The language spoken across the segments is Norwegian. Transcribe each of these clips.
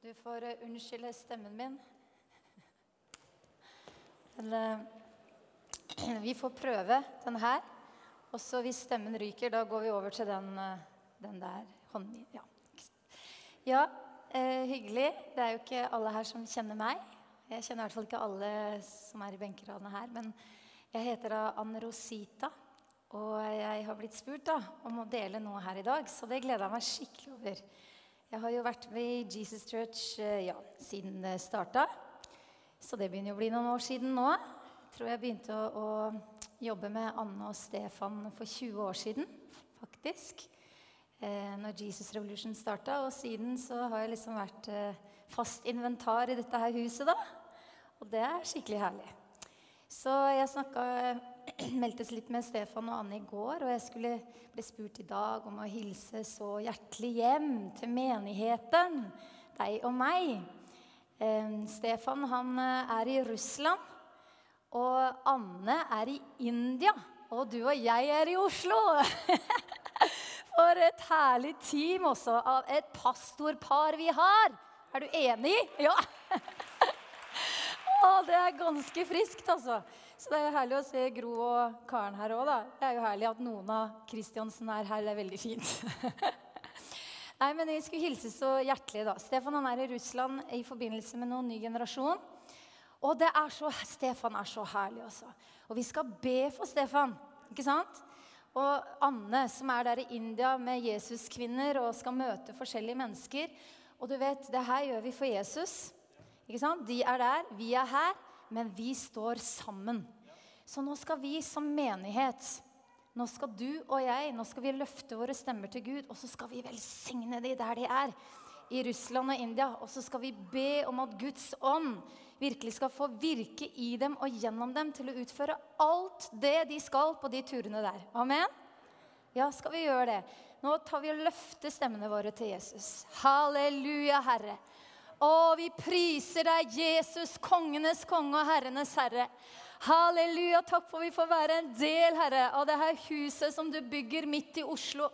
Du får eh, unnskylde stemmen min. Eh, vi får prøve den her. Og så hvis stemmen ryker, da går vi over til den, eh, den der hånden Ja, ja eh, hyggelig. Det er jo ikke alle her som kjenner meg. Jeg kjenner i hvert fall ikke alle som er i benkeradene her. Men jeg heter da Anne Rosita. Og jeg har blitt spurt da, om å dele noe her i dag, så det gleder jeg meg skikkelig over. Jeg har jo vært med i Jesus Church eh, ja, siden det starta. Så det begynner å bli noen år siden nå. Jeg tror jeg begynte å, å jobbe med Anne og Stefan for 20 år siden, faktisk. Eh, når Jesus Revolution starta. Og siden så har jeg liksom vært eh, fast inventar i dette her huset, da. Og det er skikkelig herlig. Så jeg snakka meldtes litt med Stefan og Anne i går, og jeg skulle bli spurt i dag om å hilse så hjertelig hjem til menigheten, deg og meg. Stefan han eh, er i Russland, og Anne er i India. Og du og jeg er i Oslo. For et herlig team også av et pastorpar vi har. Er du enig? Ja. Å, det er ganske friskt, altså. Så det er jo herlig å se Gro og Karen her òg, da. Det er jo herlig at noen av Kristiansen er her. Det er veldig fint. Nei, men Vi skulle hilse så hjertelig, da. Stefan han er i Russland i forbindelse med noen ny generasjon. Og det er så, Stefan er så herlig, altså. Og vi skal be for Stefan, ikke sant? Og Anne, som er der i India med Jesuskvinner og skal møte forskjellige mennesker. Og du vet, det her gjør vi for Jesus. Ikke sant? De er der, vi er her, men vi står sammen. Så nå skal vi som menighet, nå skal du og jeg, nå skal vi løfte våre stemmer til Gud, og så skal vi velsigne de der de er, i Russland og India. Og så skal vi be om at Guds ånd virkelig skal få virke i dem og gjennom dem til å utføre alt det de skal på de turene der. Amen? Ja, skal vi gjøre det? Nå tar vi og løfter stemmene våre til Jesus. Halleluja, Herre. Å, vi priser deg, Jesus, kongenes konge og herrenes herre. Halleluja. Takk for vi får være en del, Herre, av det her huset som du bygger midt i Oslo.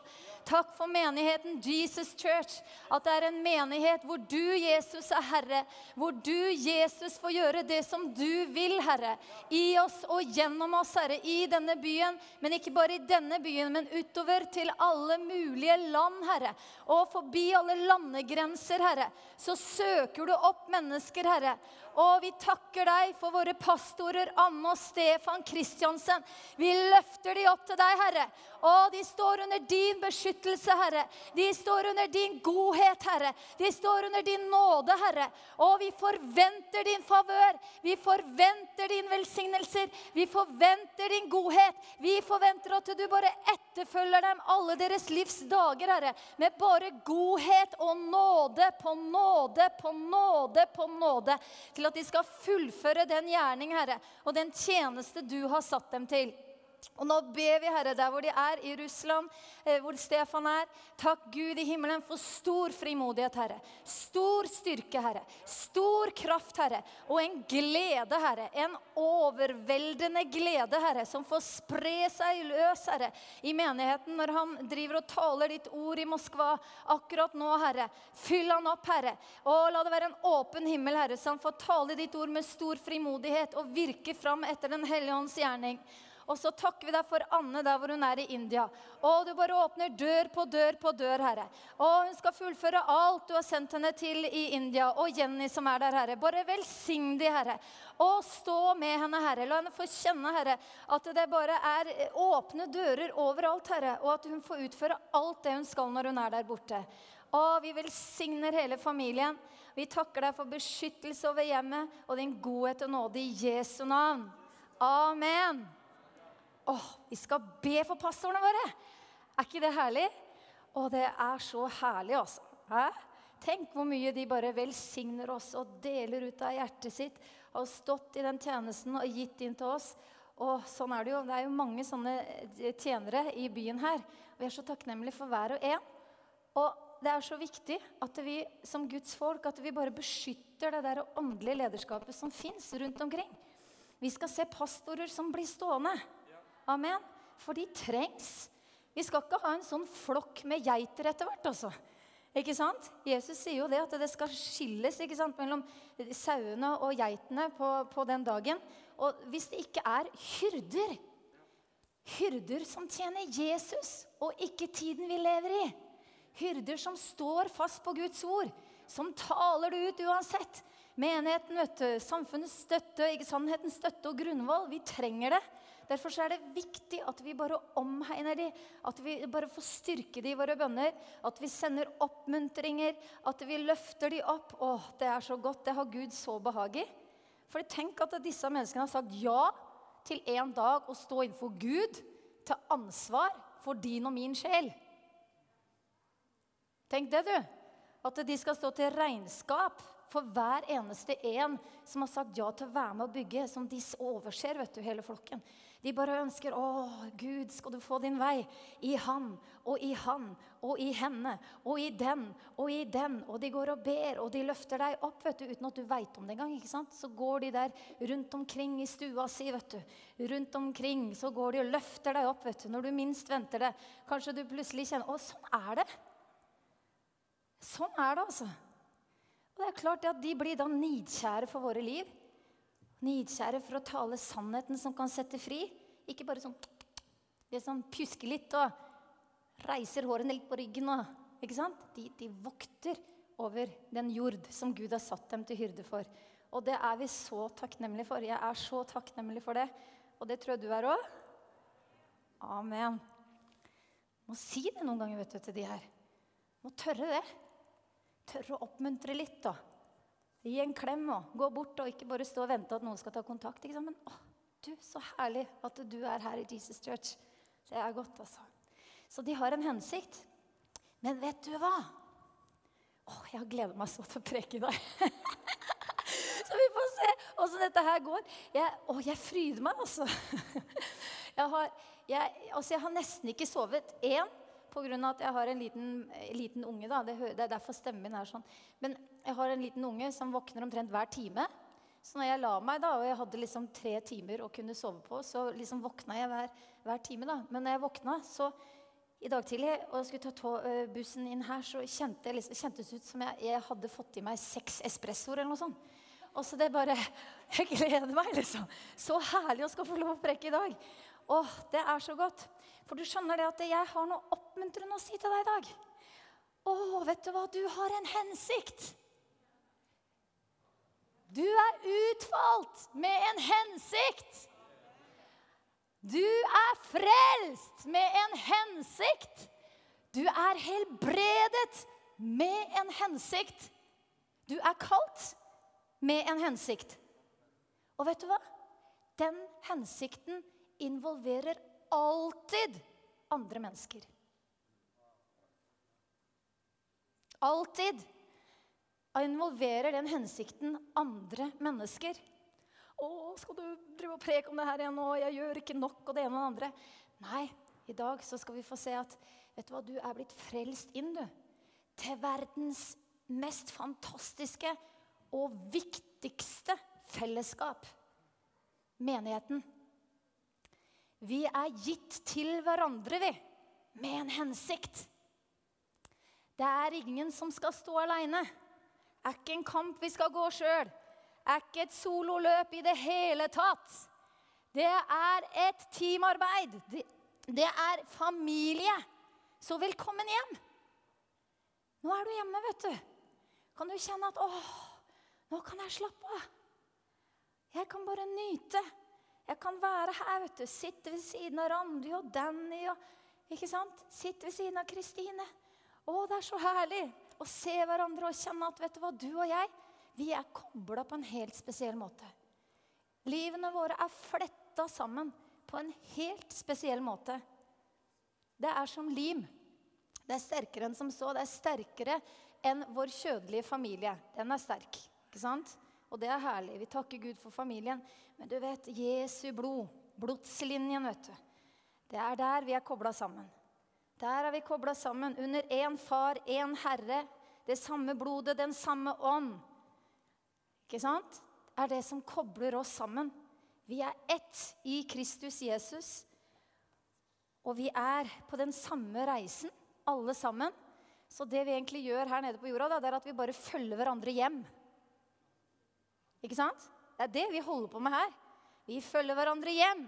Takk for menigheten Jesus Church. At det er en menighet hvor du, Jesus, er Herre. Hvor du, Jesus, får gjøre det som du vil, Herre. I oss og gjennom oss, Herre. I denne byen. Men ikke bare i denne byen, men utover til alle mulige land, Herre. Og forbi alle landegrenser, Herre. Så søker du opp mennesker, Herre. Og vi takker deg for våre pastorer Anne og Stefan Kristiansen. Vi løfter de opp til deg, Herre. Og de står under din beskyttelse, Herre. De står under din godhet, Herre. De står under din nåde, Herre. Og vi forventer din favør. Vi forventer din velsignelser. Vi forventer din godhet. Vi forventer at du bare etterfølger dem alle deres livs dager, Herre. Med bare godhet og nåde på nåde på nåde på nåde. Til at de skal fullføre den gjerning, Herre, og den tjeneste du har satt dem til. Og nå ber vi, Herre, der hvor de er, i Russland, eh, hvor Stefan er. Takk Gud i himmelen for stor frimodighet, Herre. Stor styrke, Herre. Stor kraft, Herre. Og en glede, Herre. En overveldende glede, Herre, som får spre seg løs, Herre, i menigheten når han driver og taler ditt ord i Moskva akkurat nå, Herre. Fyll han opp, Herre. Og la det være en åpen himmel, Herre, så han får tale ditt ord med stor frimodighet og virke fram etter Den hellige ånds gjerning. Og så takker vi deg for Anne der hvor hun er i India. Å, du bare åpner dør på dør på dør, Herre. Å, hun skal fullføre alt du har sendt henne til i India. Og Jenny som er der, Herre. Bare velsign de, Herre. Å, stå med henne, Herre. La henne få kjenne, Herre, at det bare er åpne dører overalt, Herre. Og at hun får utføre alt det hun skal når hun er der borte. Å, vi velsigner hele familien. Vi takker deg for beskyttelse over hjemmet og din godhet og nåde i Jesu navn. Amen. Åh, vi skal be for pastorene våre! Er ikke det herlig? Å, det er så herlig, altså. Hæ? Tenk hvor mye de bare velsigner oss og deler ut av hjertet sitt. Har stått i den tjenesten og gitt inn til oss. Og sånn er Det jo. Det er jo mange sånne eh, tjenere i byen her. Vi er så takknemlige for hver og en. Og det er så viktig at vi som Guds folk at vi bare beskytter det der åndelige lederskapet som fins rundt omkring. Vi skal se pastorer som blir stående. Amen. For de trengs. Vi skal ikke ha en sånn flokk med geiter etter hvert, altså. Ikke sant? Jesus sier jo det at det skal skilles ikke sant, mellom sauene og geitene på, på den dagen. Og hvis det ikke er hyrder, hyrder som tjener Jesus og ikke tiden vi lever i, hyrder som står fast på Guds ord, som taler det ut uansett Menigheten, vet du, samfunnets støtte, ikke sannhetens støtte og grunnvoll. Vi trenger det. Derfor er det viktig at vi bare omhegner dem, at vi bare får styrke dem i våre bønner. At vi sender oppmuntringer, at vi løfter dem opp. Å, det er så godt. Det har Gud så behag i. For tenk at disse menneskene har sagt ja til en dag å stå innenfor Gud til ansvar for din og min sjel. Tenk det, du. At de skal stå til regnskap for hver eneste en som har sagt ja til å være med å bygge, som de overser, vet du, hele flokken. De bare ønsker Å, Gud, skal du få din vei i han og i han og i henne og i den og i den. Og de går og ber, og de løfter deg opp vet du, uten at du veit om det engang. ikke sant? Så går de der rundt omkring i stua si, vet du. Rundt omkring så går de og løfter deg opp vet du, når du minst venter det. Kanskje du plutselig kjenner Å, sånn er det. Sånn er det, altså. Og det er klart at De blir da nidkjære for våre liv. Nidkjære for å tale sannheten som kan sette fri. Ikke bare sånn liksom pjusker litt og reiser hårene litt på ryggen. Og, ikke sant? De, de, vokter over den jord som Gud har satt dem til hyrde for. Og det er vi så takknemlige for. Jeg er så takknemlig for det. Og det tror jeg du er òg. Amen. Må si det noen ganger vet du, til de her. Må tørre det tørre å oppmuntre litt. da. Gi en klem og gå bort og ikke bare stå og vente at noen skal ta kontakt. Ikke sant? Men å, du, så herlig at du er her i Jesus Church. Det er godt, altså. Så de har en hensikt. Men vet du hva? Å, jeg har gleda meg så til å preke i dag. så vi får se åssen dette her går. Jeg, å, jeg fryder meg, altså. jeg, har, jeg, altså. jeg har nesten ikke sovet. Én Pga. at jeg har en liten, liten unge. da, det, er derfor stemmen min er sånn. Men jeg har en liten unge som våkner omtrent hver time. Så når jeg la meg, da, og jeg hadde liksom tre timer å kunne sove på, så liksom våkna jeg hver, hver time. da. Men når jeg våkna, så i dag tidlig og skulle ta bussen inn her, så kjente jeg liksom, kjentes ut som jeg, jeg, hadde fått i meg seks espressoer eller noe sånt. Og så det bare Jeg gleder meg, liksom. Så herlig å skal få lov å preke i dag. Åh, det er så godt. For du skjønner det at jeg har noe oppmuntrende å si til deg i dag. Å, vet du hva? Du har en hensikt. Du er utvalgt med en hensikt. Du er frelst med en hensikt. Du er helbredet med en hensikt. Du er kalt med en hensikt. Og vet du hva? Den hensikten involverer alltid andre mennesker. Alltid involverer den hensikten andre mennesker. 'Å, skal du drive og preke om det her igjen nå? Jeg gjør ikke nok.' og det ene og det andre. Nei, i dag så skal vi få se at vet du hva, du er blitt frelst inn, du. Til verdens mest fantastiske og viktigste fellesskap. Menigheten. Vi er gitt til hverandre, vi, med en hensikt. Det er ingen som skal stå aleine. Er ikke en kamp vi skal gå sjøl. Er ikke et sololøp i det hele tatt. Det er et teamarbeid. Det, det er familie. Så velkommen hjem. Nå er du hjemme, vet du. Kan du kjenne at 'Å, nå kan jeg slappe av'. Jeg kan bare nyte jeg kan være her, vet du. Sitte ved siden av Randi og Danny og ikke sant? Sitte ved siden av Kristine. Å, det er så herlig å se hverandre og kjenne at vet du hva, du og jeg vi er kobla på en helt spesiell måte. Livene våre er fletta sammen på en helt spesiell måte. Det er som lim. Det er sterkere enn som så. Det er sterkere enn vår kjødelige familie. Den er sterk. ikke sant? Og det er herlig. Vi takker Gud for familien. Men du vet, Jesu blod, blodslinjen, vet du. Det er der vi er kobla sammen. Der er vi kobla sammen under én far, én Herre. Det samme blodet, den samme ånd. Ikke sant? Det er det som kobler oss sammen. Vi er ett i Kristus Jesus. Og vi er på den samme reisen, alle sammen. Så det vi egentlig gjør her nede på jorda, det er at vi bare følger hverandre hjem. Ikke sant? Det er det vi holder på med her. Vi følger hverandre hjem.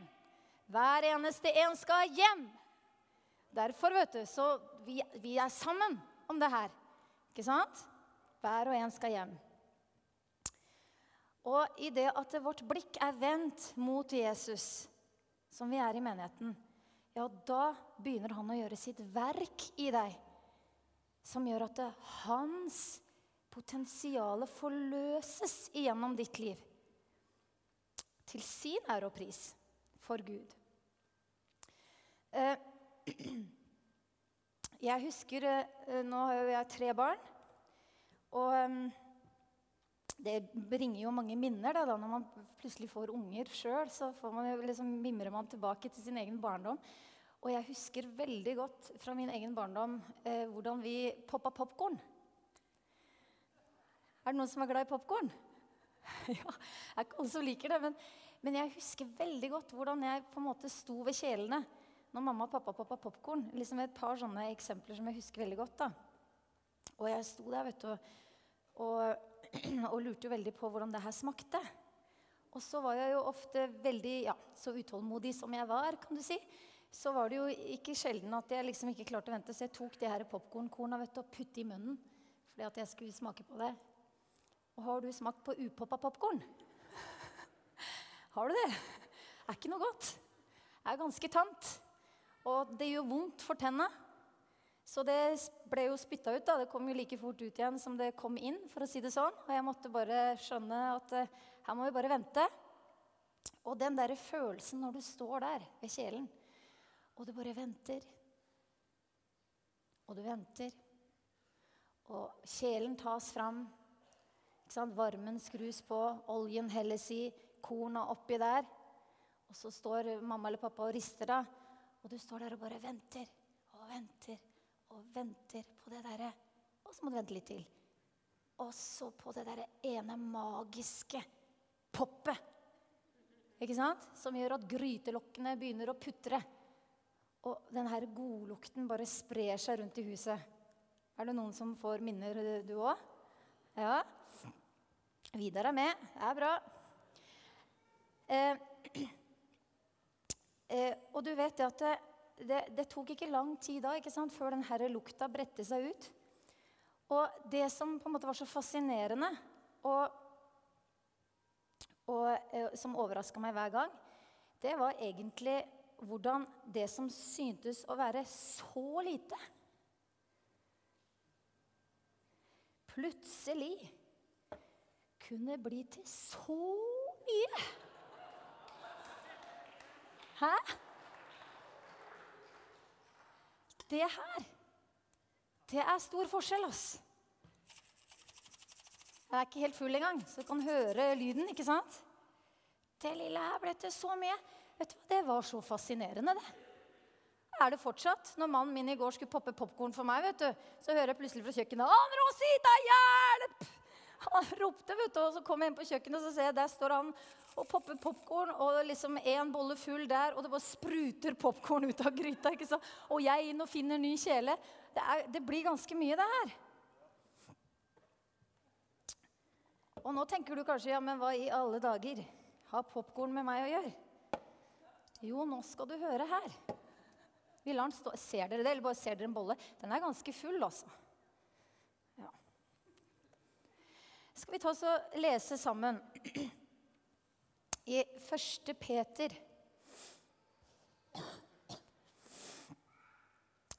Hver eneste en skal hjem. Derfor, vet du, så vi, vi er sammen om det her. Ikke sant? Hver og en skal hjem. Og i det at vårt blikk er vendt mot Jesus, som vi er i menigheten, ja, da begynner han å gjøre sitt verk i deg. Som gjør at hans potensial forløses igjennom ditt liv. Til sin ære og pris for Gud. Eh, jeg husker eh, Nå har jo jeg tre barn. Og eh, det bringer jo mange minner da når man plutselig får unger sjøl. Så man liksom, mimrer man tilbake til sin egen barndom. Og jeg husker veldig godt fra min egen barndom eh, hvordan vi poppa popkorn. Er det noen som er glad i popkorn? ja, det er ikke alle som liker det. Men, men, jeg husker veldig godt hvordan jeg på en måte sto ved kjelene når mamma og pappa poppa popkorn. Liksom et par sånne eksempler som jeg husker veldig godt. da. Og jeg sto der vet du, og, og lurte veldig på hvordan det her smakte. Og så var jeg jo ofte veldig ja, så utålmodig som jeg var, kan du si. Så var det jo ikke sjelden at jeg liksom ikke klarte å vente, så jeg tok de her popkornkorna og puttet i munnen fordi at jeg skulle smake på det. Og har du smakt på upoppa popkorn? har du det? Er ikke noe godt. Det er ganske tamt. Og det gjør vondt for tenna. Så det ble jo spytta ut. da. Det kom jo like fort ut igjen som det kom inn. for å si det sånn. Og jeg måtte bare skjønne at uh, her må vi bare vente. Og den der følelsen når du står der ved kjelen, og du bare venter Og du venter. Og kjelen tas fram. Varmen skrus på, oljen helles i, korna oppi der. Og så står mamma eller pappa og rister deg. Og du står der og bare venter og venter og venter på det derre Og så må du vente litt til. Og så på det derre ene magiske poppet. Ikke sant? Som gjør at grytelokkene begynner å putre. Og den her godlukten bare sprer seg rundt i huset. Er det noen som får minner, du òg? Ja. Vidar er med. Det er bra. Eh, Eh, og du vet at det, det, det, tok ikke lang tid da ikke sant, før denne lukta bredte seg ut. Og det som på en måte var så fascinerende, og, og eh, som overraska meg hver gang, det var egentlig hvordan det som syntes å være så lite Plutselig kunne bli til så mye. Hæ? Det her, det er stor forskjell, ass. Jeg er ikke helt full engang, så du kan høre lyden, ikke sant? Det lille her ble til så mye. Vet du hva, Det var så fascinerende, det. Er det fortsatt? Når mannen min i går skulle poppe popkorn for meg, vet du, så hører jeg plutselig fra kjøkkenet 'Ann Rosita, hjelp!' Han ropte, vet du, og så kom jeg inn på kjøkkenet og så ser jeg, der står han og popper popkorn. Og liksom en bolle full der, og det bare spruter popkorn ut av gryta. ikke sant? Og jeg inn og finner ny kjele. Det, er, det blir ganske mye, det her. Og nå tenker du kanskje ja, men hva i alle dager har popkorn med meg å gjøre? Jo, nå skal du høre her. Vi lar den stå. Ser dere det, eller bare ser dere en bolle? Den er ganske full, altså. Skal vi ta oss og lese sammen i 1. Peter.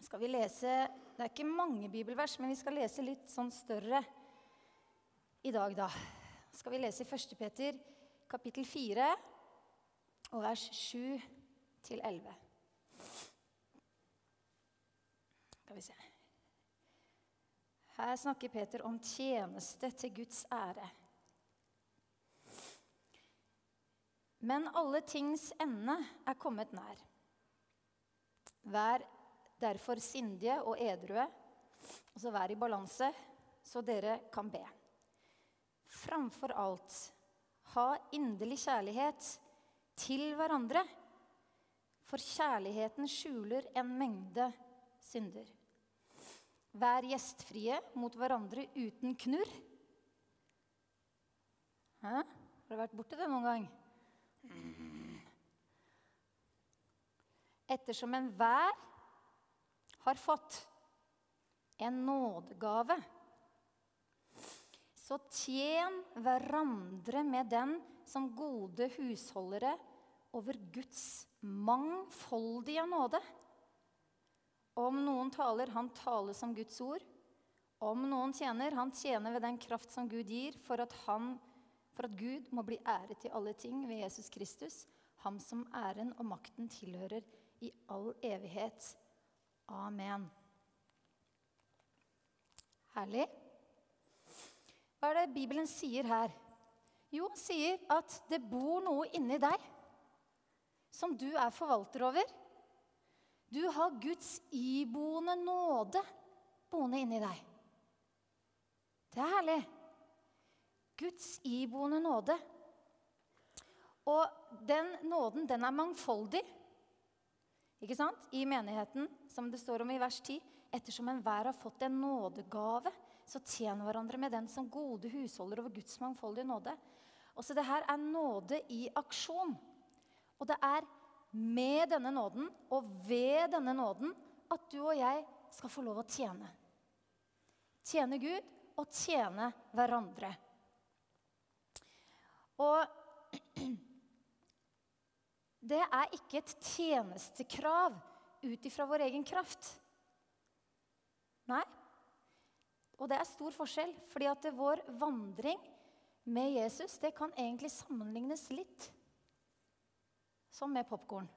Skal vi lese Det er ikke mange bibelvers, men vi skal lese litt sånn større i dag, da. Skal vi lese i 1. Peter kapittel 4 og vers 7 til 11. Skal vi se. Her snakker Peter om tjeneste til Guds ære. Men alle tings ende er kommet nær. Vær derfor sindige og edrue, altså vær i balanse, så dere kan be. Framfor alt, ha inderlig kjærlighet til hverandre, for kjærligheten skjuler en mengde synder. Vær gjestfrie mot hverandre uten knurr. Hæ? Har du vært borti det noen gang? Ettersom enhver har fått en nådegave, så tjen hverandre med den som gode husholdere over Guds mangfoldige nåde. Om noen taler, han taler som Guds ord. Om noen tjener, han tjener ved den kraft som Gud gir, for at, han, for at Gud må bli æret i alle ting ved Jesus Kristus, ham som æren og makten tilhører i all evighet. Amen. Herlig. Hva er det Bibelen sier her? Jo, han sier at det bor noe inni deg som du er forvalter over. Du har Guds iboende nåde boende inni deg. Det er herlig. Guds iboende nåde. Og den nåden, den er mangfoldig. Ikke sant? I menigheten, som det står om i vers 10, ettersom enhver har fått en nådegave, så tjener hverandre med den som gode husholder over Guds mangfoldige nåde. Også det her er nåde i aksjon. Og det er med denne nåden og ved denne nåden at du og jeg skal få lov å tjene. Tjene Gud og tjene hverandre. Og det er ikke et tjenestekrav ut ifra vår egen kraft. Nei. Og det er stor forskjell, fordi at vår vandring med Jesus det kan egentlig sammenlignes litt som med popkorn.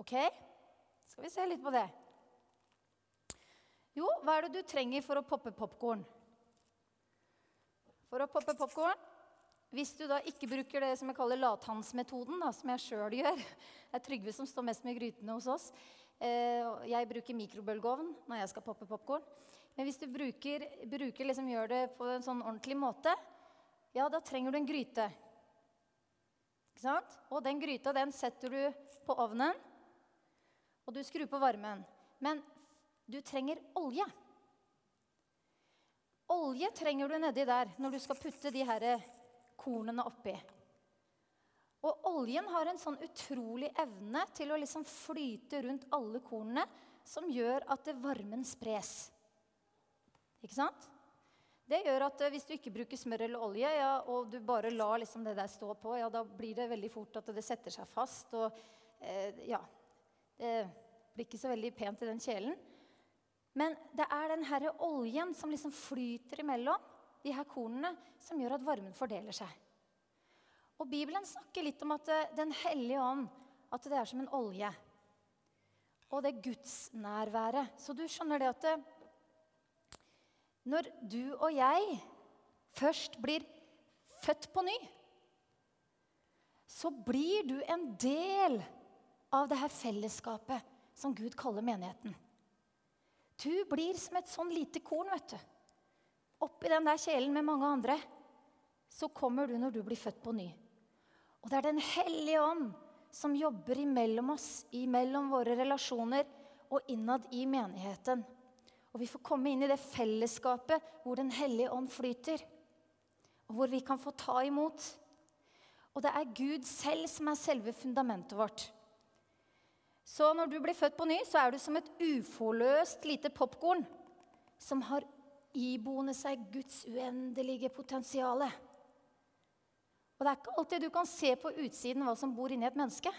OK? Skal vi se litt på det. Jo, hva er det du trenger for å poppe popkorn? For å poppe popkorn hvis du da ikke bruker det som jeg kaller lathandsmetoden, som jeg sjøl gjør Det er Trygve som står mest med grytene hos oss. Eh, jeg bruker mikrobølgeovn når jeg skal poppe popkorn. Men hvis du bruker, bruker liksom, gjør det på en sånn ordentlig måte, ja, da trenger du en gryte. Ikke sant? Og den gryta den setter du på ovnen, og du skrur på varmen. Men du trenger olje. Olje trenger du nedi der når du skal putte de her kornene oppi. Og oljen har en sånn utrolig evne til å liksom flyte rundt alle kornene, som gjør at varmen spres. Ikke sant? Det gjør at eh, hvis du ikke bruker smør eller olje, ja, og du bare lar liksom det der stå på, ja, da blir det veldig fort at det setter seg fast. Og eh, ja Det blir ikke så veldig pent i den kjelen. Men det er den herre oljen som liksom flyter imellom de her kornene, som gjør at varmen fordeler seg. Og Bibelen snakker litt om at eh, Den hellige ånd at det er som en olje. Og det gudsnærværet. Så du skjønner det at eh, når du og jeg først blir født på ny, så blir du en del av det her fellesskapet som Gud kaller menigheten. Du blir som et sånn lite korn, vet du oppi den der kjelen med mange andre, så kommer du når du blir født på ny. Og det er Den hellige ånd som jobber imellom oss, imellom våre relasjoner og innad i menigheten. Og vi får komme inn i det fellesskapet hvor Den hellige ånd flyter. Og hvor vi kan få ta imot. Og det er Gud selv som er selve fundamentet vårt. Så når du blir født på ny, så er du som et uforløst lite popkorn som har iboende seg Guds uendelige potensial. Og det er ikke alltid du kan se på utsiden hva som bor inni et menneske.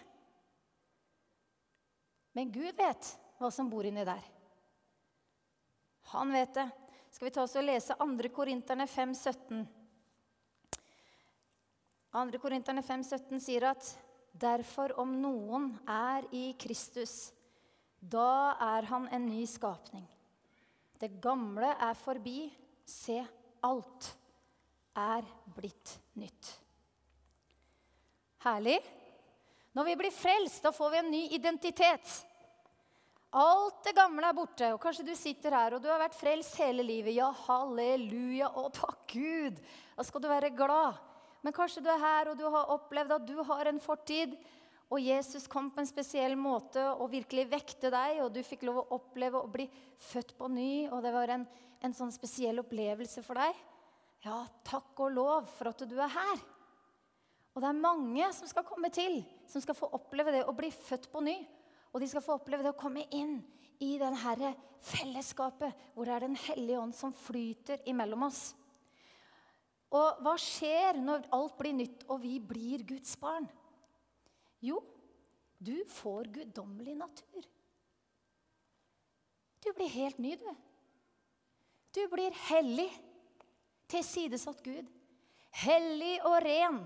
Men Gud vet hva som bor inni der. Han vet det. Skal vi ta oss og lese 2. Korinterne 5, 17? 2. Korinterne 5, 17 sier at derfor om noen er i Kristus, da er han en ny skapning. Det gamle er forbi. Se, alt er blitt nytt. Herlig. Når vi blir frelst, da får vi en ny identitet. Alt det gamle er borte. Og kanskje du sitter her og du har vært frelst hele livet. Ja, halleluja, og takk Gud. Da skal du være glad. Men kanskje du er her og du har opplevd at du har en fortid, Og Jesus kom på en spesiell måte og virkelig vekte deg, og du fikk lov å oppleve å bli født på ny, og det var en, en sånn spesiell opplevelse for deg. Ja, takk og lov for at du er her. Og det er mange som skal komme til, som skal få oppleve det å bli født på ny. Og de skal få oppleve det å komme inn i det herre fellesskapet hvor det er Den hellige ånd som flyter imellom oss. Og hva skjer når alt blir nytt og vi blir Guds barn? Jo, du får guddommelig natur. Du blir helt ny, du. Du blir hellig, tilsidesatt Gud. Hellig og ren.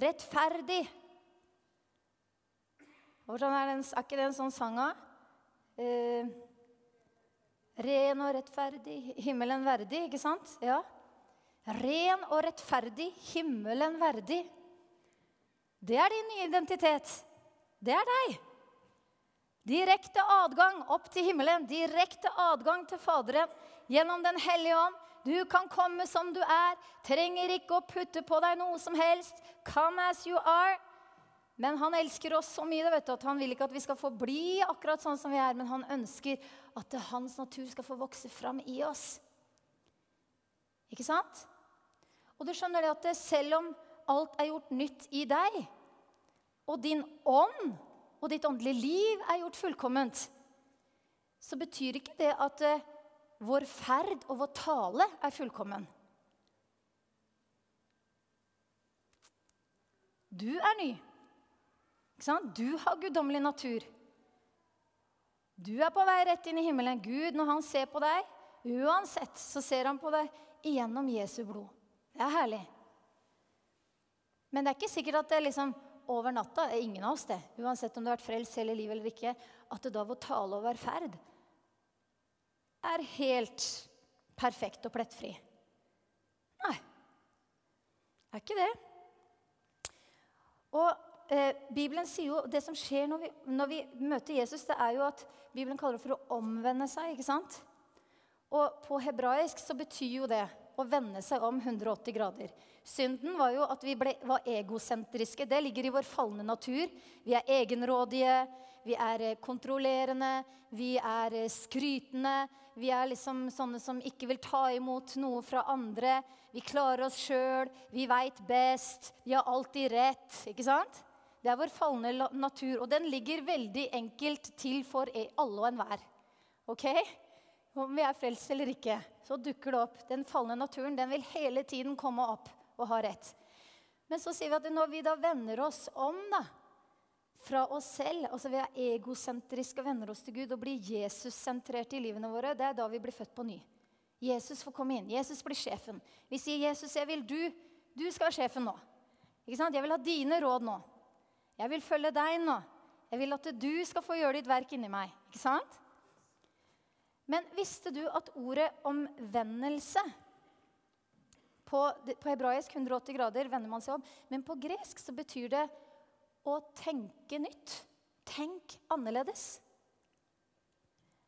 Rettferdig. Hvordan er, den, er ikke det en sånn sang? Eh, ren og rettferdig, himmelen verdig, ikke sant? Ja. Ren og rettferdig, himmelen verdig. Det er din nye identitet. Det er deg. Direkte adgang opp til himmelen, direkte adgang til Faderen gjennom Den hellige ånd. Du kan komme som du er, trenger ikke å putte på deg noe som helst. Come as you are. Men han elsker oss så mye du, at han vil ikke at vi skal få bli akkurat sånn som vi er, men han ønsker at hans natur skal få vokse fram i oss. Ikke sant? Og du skjønner det at selv om alt er gjort nytt i deg, og din ånd og ditt åndelige liv er gjort fullkomment, så betyr ikke det at uh, vår ferd og vår tale er fullkommen. Du er ny. Du har guddommelig natur. Du er på vei rett inn i himmelen. Gud, når han ser på deg, uansett, så ser han på deg igjennom Jesu blod. Det er herlig. Men det er ikke sikkert at det er liksom over natta det er ingen av oss det, uansett om du har vært frelst hele livet eller ikke, at det da vår tale og vår ferd er helt perfekt og plettfri. Nei, det er ikke det. Og eh, Bibelen sier jo Det som skjer når vi, når vi, møter Jesus, det er jo at Bibelen kaller det for å omvende seg. ikke sant? Og på hebraisk så betyr jo det å vende seg om 180 grader. Synden var jo at vi ble, var egosentriske. Det ligger i vår falne natur. Vi er egenrådige, vi er eh, kontrollerende, vi er eh, skrytende. Vi er liksom sånne som ikke vil ta imot noe fra andre. Vi klarer oss sjøl, vi veit best, vi har alltid rett. Ikke sant? Det er vår falne natur, og den ligger veldig enkelt til for e, alle og enhver. Ok? Om vi er frelst eller ikke, så dukker det opp. Den falne naturen den vil hele tiden komme opp og ha rett. Men så sier vi at når vi da vender oss om da, fra oss selv, altså vi er egosentriske og vender oss til Gud og blir Jesus-sentrerte i livene våre, det er da vi blir født på ny. Jesus får komme inn. Jesus blir sjefen. Vi sier, 'Jesus, jeg vil du. Du skal være sjefen nå.' Ikke sant? 'Jeg vil ha dine råd nå.' Jeg vil følge deg nå. Jeg vil at du skal få gjøre ditt verk inni meg. Ikke sant? Men visste du at ordet omvendelse på, på, hebraisk 180 grader vender man seg om, men på gresk så betyr det å tenke nytt. Tenk annerledes.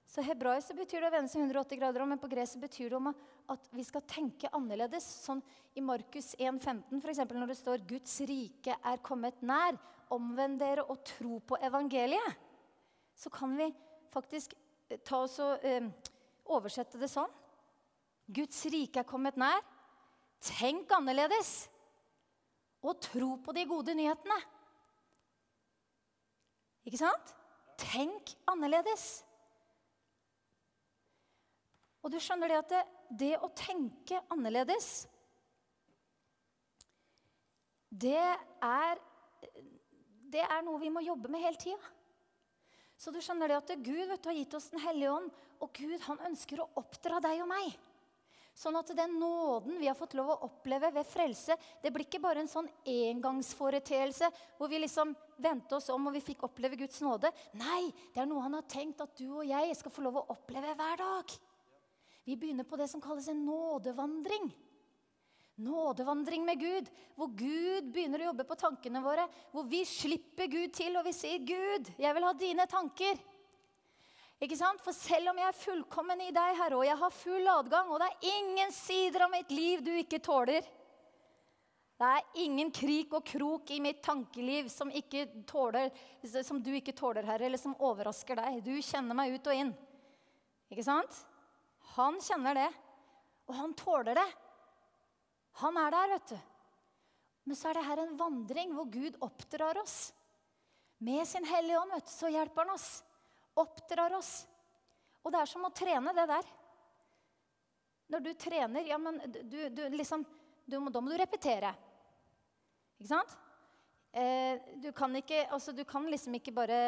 Så hebraisk betyr det å vende seg 180 grader om, men på gresk betyr det om at vi skal tenke annerledes. Sånn i Markus 1,15 f.eks. når det står 'Guds rike er kommet nær', omvend dere og tro på evangeliet, så kan vi faktisk eh, ta oss og eh, oversette det sånn. Guds rike er kommet nær. Tenk annerledes. Og tro på de gode nyhetene. Ikke sant? Tenk annerledes. Og du skjønner det at det, det å tenke annerledes det er det er noe vi må jobbe med hele tida. Så du skjønner det at Gud vet, har gitt oss Den hellige ånd, og Gud han ønsker å oppdra deg og meg. Sånn at den nåden vi har fått lov å oppleve ved frelse, det blir ikke bare en sånn engangsforeteelse hvor vi liksom vendte oss om og vi fikk oppleve Guds nåde. Nei, det er noe han har tenkt at du og jeg skal få lov å oppleve hver dag. Vi begynner på det som kalles en nådevandring. Nådevandring med Gud, hvor Gud begynner å jobbe på tankene våre. Hvor vi slipper Gud til, og vi sier, 'Gud, jeg vil ha dine tanker'. Ikke sant? For selv om jeg er fullkommen i deg, Herre, og jeg har full adgang, og det er ingen sider av mitt liv du ikke tåler Det er ingen krik og krok i mitt tankeliv som, tåler, som du ikke tåler, Herre, eller som overrasker deg. Du kjenner meg ut og inn. Ikke sant? Han kjenner det, og han tåler det. Han er der, vet du. Men så er det her en vandring hvor Gud oppdrar oss. Med sin Hellige Ånd, vet du, så hjelper han oss. Oppdrar oss. Og det er som å trene det der. Når du trener, ja, men du, du liksom du Da må du repetere. Ikke sant? Eh, du kan ikke altså, Du kan liksom ikke bare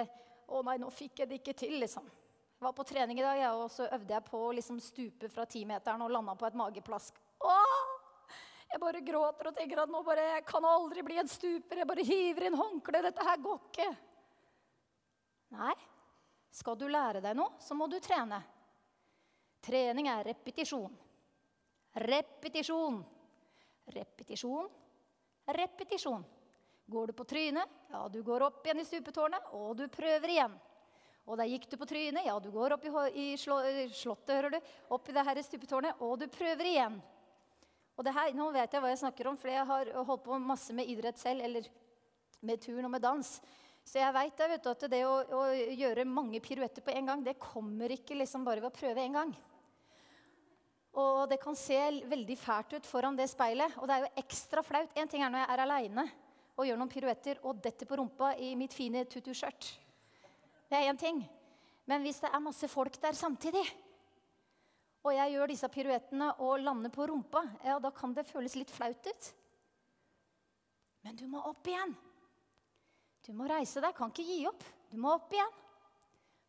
Å nei, nå fikk jeg det ikke til, liksom. Jeg var på trening i dag, ja, og så øvde jeg på å liksom stupe fra timeteren og landa på et mageplask. Åh! Jeg bare gråter og tenker at nå bare, jeg kan aldri bli en stuper. Jeg bare hiver inn håndkle. Dette her går ikke. Nei. Skal du lære deg noe, så må du trene. Trening er repetisjon. Repetisjon. Repetisjon. Repetisjon. Går du på trynet, ja, du går opp igjen i stupetårnet, og du prøver igjen. Og der gikk du på trynet. Ja, du går opp i, i slottet, hører du. Opp i det her stupetårnet, og du prøver igjen. Og det her, Nå vet jeg hva jeg snakker om, for jeg har holdt på masse med idrett selv. Eller med turn og med dans. Så jeg vet vet at det å, å, gjøre mange piruetter på en gang, det kommer ikke liksom bare ved å prøve en gang. Og det kan se veldig fælt ut foran det speilet. Og det er jo ekstra flaut. En ting er når jeg er aleine og gjør noen piruetter og detter på rumpa i mitt fine tutu-skjørt. Det er én ting. Men hvis det er masse folk der samtidig, og jeg gjør disse piruettene og lander på rumpa, ja, da kan det føles litt flaut ut. Men du må opp igjen. Du må reise deg, kan ikke gi opp. Du må opp igjen.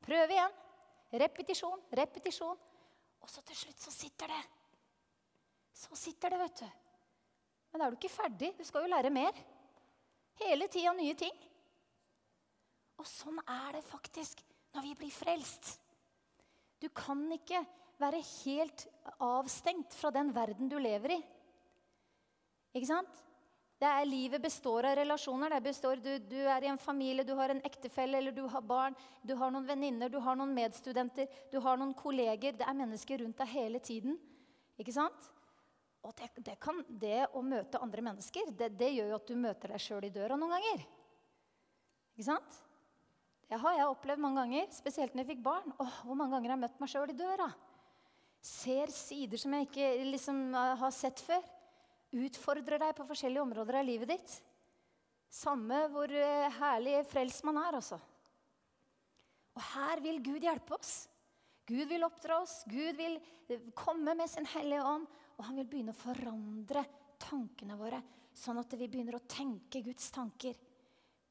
Prøve igjen. Repetisjon, repetisjon. Og så til slutt så sitter det. Så sitter det, vet du. Men da er du ikke ferdig. Du skal jo lære mer. Hele tida nye ting. Og sånn er det faktisk når vi blir frelst. Du kan ikke være helt avstengt fra den verden du lever i. Ikke sant? Det er, livet består av relasjoner. Det Består, du, du, er i en familie, du har en ektefelle eller du har barn. Du har noen venninner, du har noen medstudenter, du har noen kolleger. Det er mennesker rundt deg hele tiden. Ikke sant? Og det, det, kan, det å møte andre mennesker, det, det gjør jo at du møter deg sjøl i døra noen ganger. Ikke sant? Det har jeg opplevd mange ganger, spesielt når jeg fikk barn. Åh, hvor mange ganger har jeg møtt meg sjøl i døra? Ser sider som jeg ikke liksom, eh, har sett før. Utfordrer deg på forskjellige områder av livet ditt. Samme hvor uh, herlig frelst man er, altså. Og her vil Gud hjelpe oss. Gud vil oppdra oss. Gud vil eh, komme med sin Hellige Ånd. Og han vil begynne å forandre tankene våre, sånn at vi begynner å tenke Guds tanker.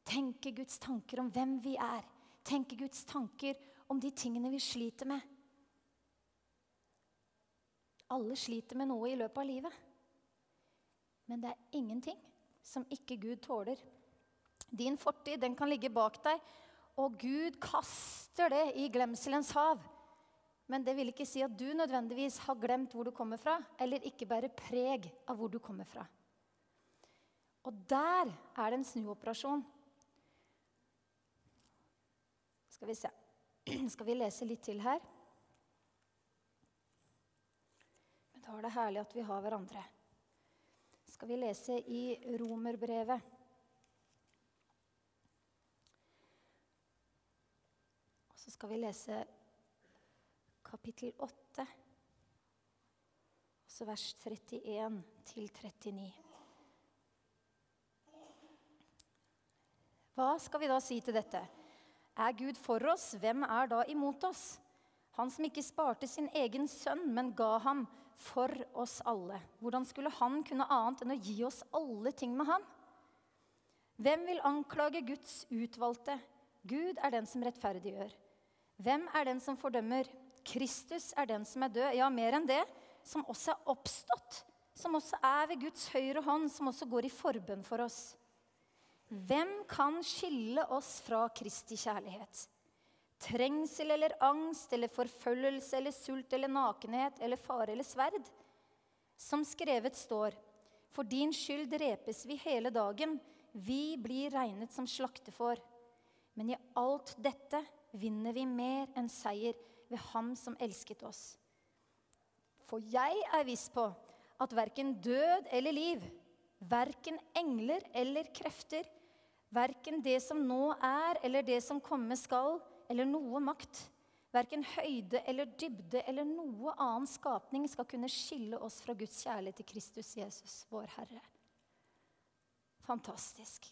Tenke Guds tanker om hvem vi er. Tenke Guds tanker om de tingene vi sliter med. Alle sliter med noe i løpet av livet. Men det er ingenting som ikke Gud tåler. Din fortid den kan ligge bak deg, og Gud kaster det i glemselens hav. Men det vil ikke si at du nødvendigvis har glemt hvor du kommer fra, eller ikke bærer preg av hvor du kommer fra. Og der er det en snuoperasjon skal vi se. Skal vi lese litt til her? Er det herlig at vi har hverandre. Skal vi lese i Romerbrevet? Og så skal vi lese kapittel 8, altså vers 31 til 39. Hva skal vi da si til dette? Er Gud for oss, hvem er da imot oss? Han som ikke sparte sin egen sønn, men ga ham for oss alle. Hvordan skulle han kunne annet enn å gi oss alle ting med ham? Hvem vil anklage Guds utvalgte? Gud er den som rettferdiggjør. Hvem er den som fordømmer? Kristus er den som er død, ja, mer enn det, som også er oppstått, som også er ved Guds høyre hånd, som også går i forbønn for oss. Hvem kan skille oss fra Kristi kjærlighet? Trengsel eller angst eller forfølgelse eller sult eller nakenhet eller fare eller sverd? Som skrevet står, for din skyld drepes vi hele dagen, vi blir regnet som slaktefår. Men i alt dette vinner vi mer enn seier ved Ham som elsket oss. For jeg er viss på at verken død eller liv, verken engler eller krefter, verken det som nå er eller det som komme skal, eller noe makt. Verken høyde eller dybde eller noe annen skapning skal kunne skille oss fra Guds kjærlighet til Kristus Jesus, vår Herre. Fantastisk.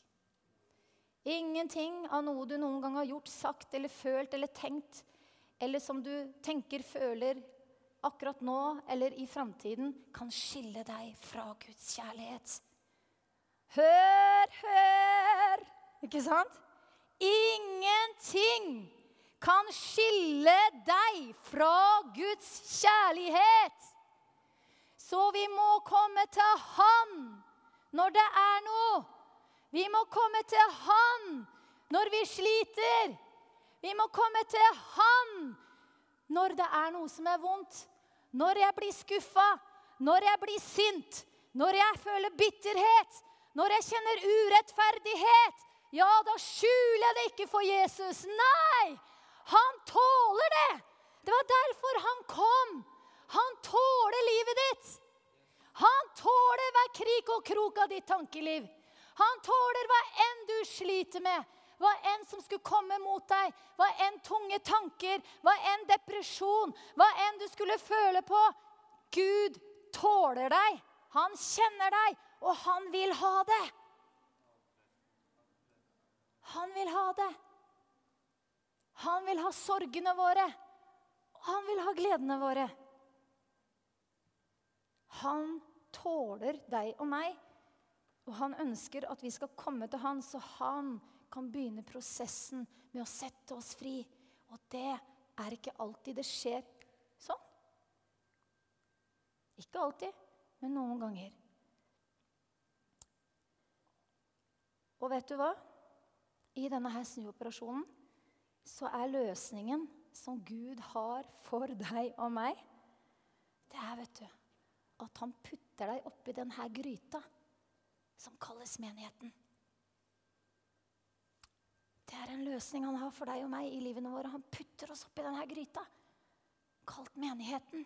Ingenting av noe du noen gang har gjort, sagt eller følt eller tenkt, eller som du tenker, føler akkurat nå eller i framtiden, kan skille deg fra Guds kjærlighet. Hør, hør! Ikke sant? Ingenting kan skille deg fra Guds kjærlighet. Så vi må komme til Han når det er noe. Vi må komme til Han når vi sliter. Vi må komme til Han når det er noe som er vondt. Når jeg blir skuffa, når jeg blir sint, når jeg føler bitterhet, når jeg kjenner urettferdighet, ja, da skjuler jeg det ikke for Jesus. Nei! Han tåler det. Det var derfor han kom. Han tåler livet ditt. Han tåler hver krik og krok av ditt tankeliv. Han tåler hva enn du sliter med, hva enn som skulle komme mot deg, hva enn tunge tanker, hva enn depresjon, hva enn du skulle føle på. Gud tåler deg. Han kjenner deg, og han vil ha det. Han vil ha det. Han vil ha sorgene våre. Han vil ha gledene våre. Han tåler deg og meg, og han ønsker at vi skal komme til han, så han kan begynne prosessen med å sette oss fri. Og det er ikke alltid det skjer sånn. Ikke alltid, men noen ganger. Og vet du hva? I denne her snuoperasjonen så er løsningen som Gud har for deg og meg, det er, vet du, at han putter deg oppi denne gryta som kalles menigheten. Det er en løsning han har for deg og meg i livene våre. Han putter oss oppi denne gryta, kalt menigheten.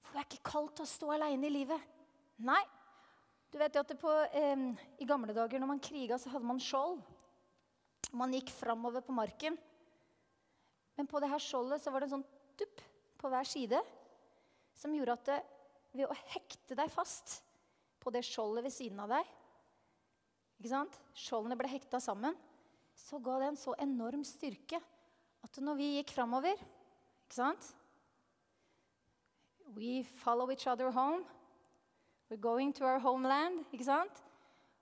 For det er ikke kalt til å stå aleine i livet. Nei, du vet jo at på, eh, I gamle dager når man kriga, så hadde man skjold. Man gikk framover på marken. Men på det her skjoldet så var det en sånn dupp på hver side som gjorde at det, ved å hekte deg fast på det skjoldet ved siden av deg ikke sant? Skjoldene ble hekta sammen. Så ga det en så enorm styrke at når vi gikk framover ikke sant? We follow each other home. We're going to our homeland. ikke sant?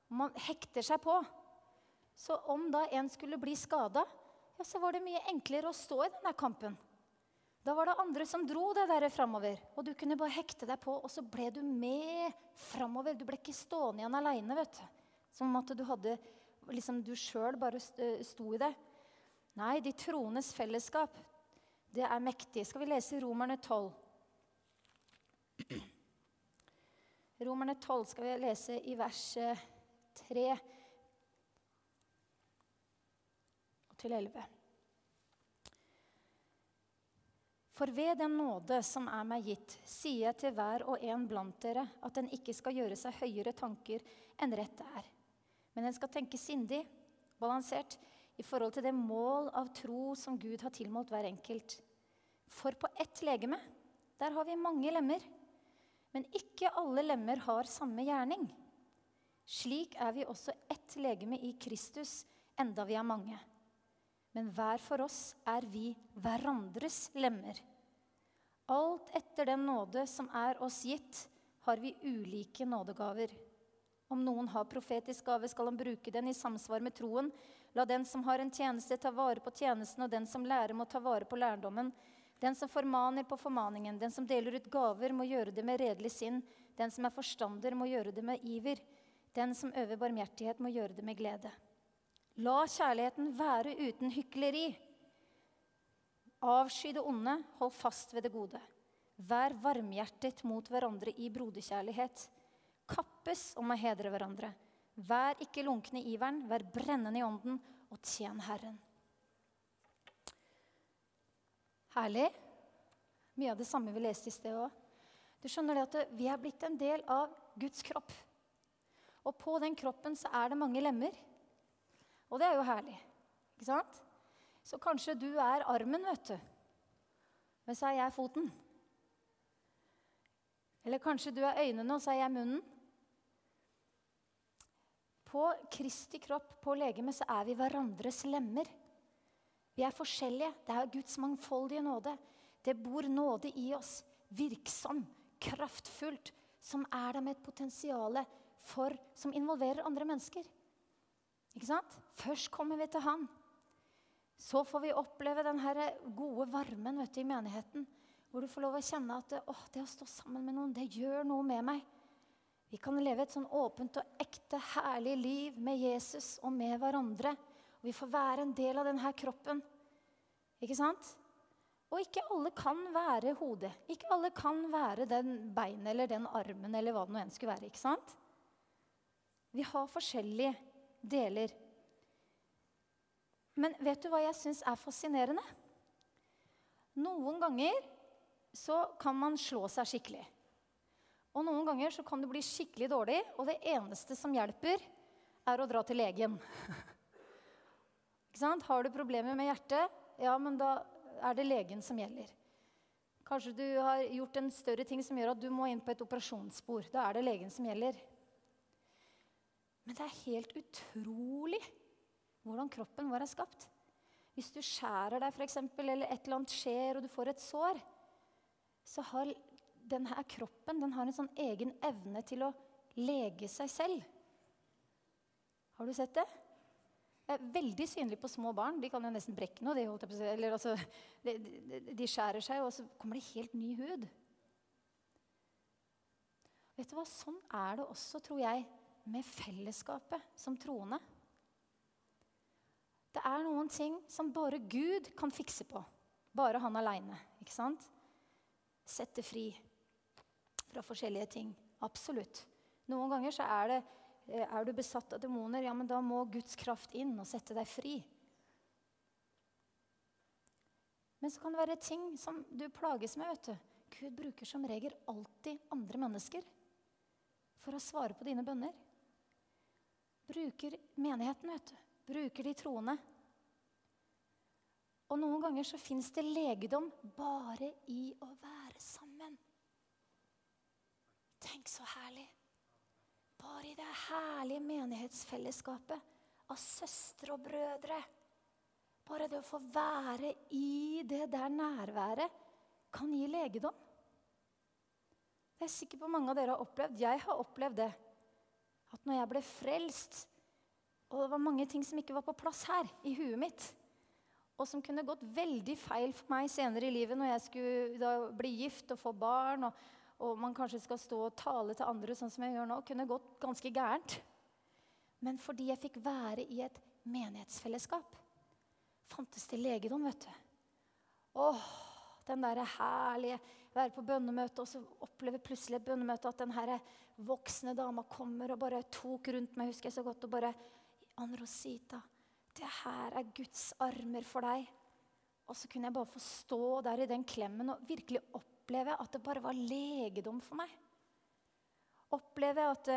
Man hekter seg på. Så om da en skulle bli skada, ja, så var det mye enklere å stå i denne kampen. Da var det andre som dro det der framover. Og du kunne bare hekte deg på, og så ble du med framover. Du ble ikke stående igjen aleine, vet du. Som at du hadde liksom du sjøl bare sto i det. Nei, de troendes fellesskap, det er mektig. Skal vi lese Romerne 12? Romerne 12 skal vi lese i vers 3 til 11. For ved den nåde som er meg gitt, sier jeg til hver og en blant dere at den ikke skal gjøre seg høyere tanker enn rett er, men den skal tenke sindig, balansert, i forhold til det mål av tro som Gud har tilmålt hver enkelt. For på ett legeme, der har vi mange lemmer. Men ikke alle lemmer har samme gjerning. Slik er vi også ett legeme i Kristus, enda vi er mange. Men hver for oss er vi hverandres lemmer. Alt etter den nåde som er oss gitt, har vi ulike nådegaver. Om noen har profetisk gave, skal han bruke den i samsvar med troen. La den som har en tjeneste, ta vare på tjenesten, og den som lærer, må ta vare på lærdommen. Den som formaner på formaningen, den som deler ut gaver, må gjøre det med redelig sinn. Den som er forstander, må gjøre det med iver. Den som øver barmhjertighet, må gjøre det med glede. La kjærligheten være uten hykleri. Avsky det onde, hold fast ved det gode. Vær varmhjertet mot hverandre i broderkjærlighet. Kappes om å hedre hverandre. Vær ikke lunkne i iveren, vær brennende i ånden, og tjen Herren. Herlig. Mye av det samme vi leste i sted òg. Du skjønner det at vi er blitt en del av Guds kropp. Og på den kroppen så er det mange lemmer. Og det er jo herlig. Ikke sant? Så kanskje du er armen, vet du. Men så er jeg foten. Eller kanskje du er øynene, og så er jeg munnen. På Kristi kropp, på legemet, så er vi hverandres lemmer. Vi er forskjellige. Det er Guds mangfoldige nåde. Det bor nåde i oss. Virksom, kraftfullt, som er der med et potensial som involverer andre mennesker. Ikke sant? Først kommer vi til Han. Så får vi oppleve den gode varmen du, i menigheten. Hvor du får lov å kjenne at å, det å stå sammen med noen, det gjør noe med meg. Vi kan leve et sånn åpent og ekte, herlig liv med Jesus og med hverandre. Og vi får være en del av denne kroppen. Ikke sant? Og ikke alle kan være hodet. Ikke alle kan være den beinet eller den armen eller hva det nå enn skulle være. ikke sant? Vi har forskjellige deler. Men vet du hva jeg syns er fascinerende? Noen ganger så kan man slå seg skikkelig. Og noen ganger så kan du bli skikkelig dårlig, og det eneste som hjelper, er å dra til legen. Har du problemer med hjertet, ja, men da er det legen som gjelder. Kanskje du har gjort en større ting som gjør at du må inn på et operasjonsspor. Da er det legen som gjelder. Men det er helt utrolig hvordan kroppen vår er skapt. Hvis du skjærer deg, eksempel, eller et eller annet skjer, og du får et sår, så har denne kroppen den har en sånn egen evne til å lege seg selv. Har du sett det? Det er veldig synlig på små barn. De kan jo nesten brekke noe. De, Eller, altså, de, de, skjærer seg, og så kommer det helt ny hud. Vet du hva? Sånn er det også, tror jeg, med fellesskapet som troende. Det er noen ting som bare Gud kan fikse på. Bare han aleine. Sette fri fra forskjellige ting. Absolutt. Noen ganger så er det Eh, er du besatt av demoner, ja, men da må Guds kraft inn og sette deg fri. Men så kan det være ting som du plages med. vet du. Gud bruker som regel alltid andre mennesker for å svare på dine bønner. Bruker menigheten, vet du. Bruker de troende. Og noen ganger så fins det legedom bare i å være sammen. Tenk så herlig. Bare i det herlige menighetsfellesskapet av søstre og brødre. Bare det å få være i det der nærværet kan gi legedom. Det er sikkert på mange av dere har opplevd. Jeg har opplevd det. At når jeg ble frelst, og det var mange ting som ikke var på plass her i huet mitt, og som kunne gått veldig feil for meg senere i livet når jeg skulle bli gift og få barn og og man kanskje skal stå og tale til andre sånn som jeg gjør nå, kunne gått ganske gærent. Men fordi jeg fikk være i et menighetsfellesskap, fantes det legedom, vet du. Åh, den derre herlige Være på bønnemøte, og så oppleve plutselig et bønnemøte at den herre voksne dama kommer og bare tok rundt meg, husker jeg så godt, og bare Anrosita, det her er Guds armer for deg. Og så kunne jeg bare få stå der i den klemmen og virkelig oppleve at det bare var legedom for meg. Oppleve at,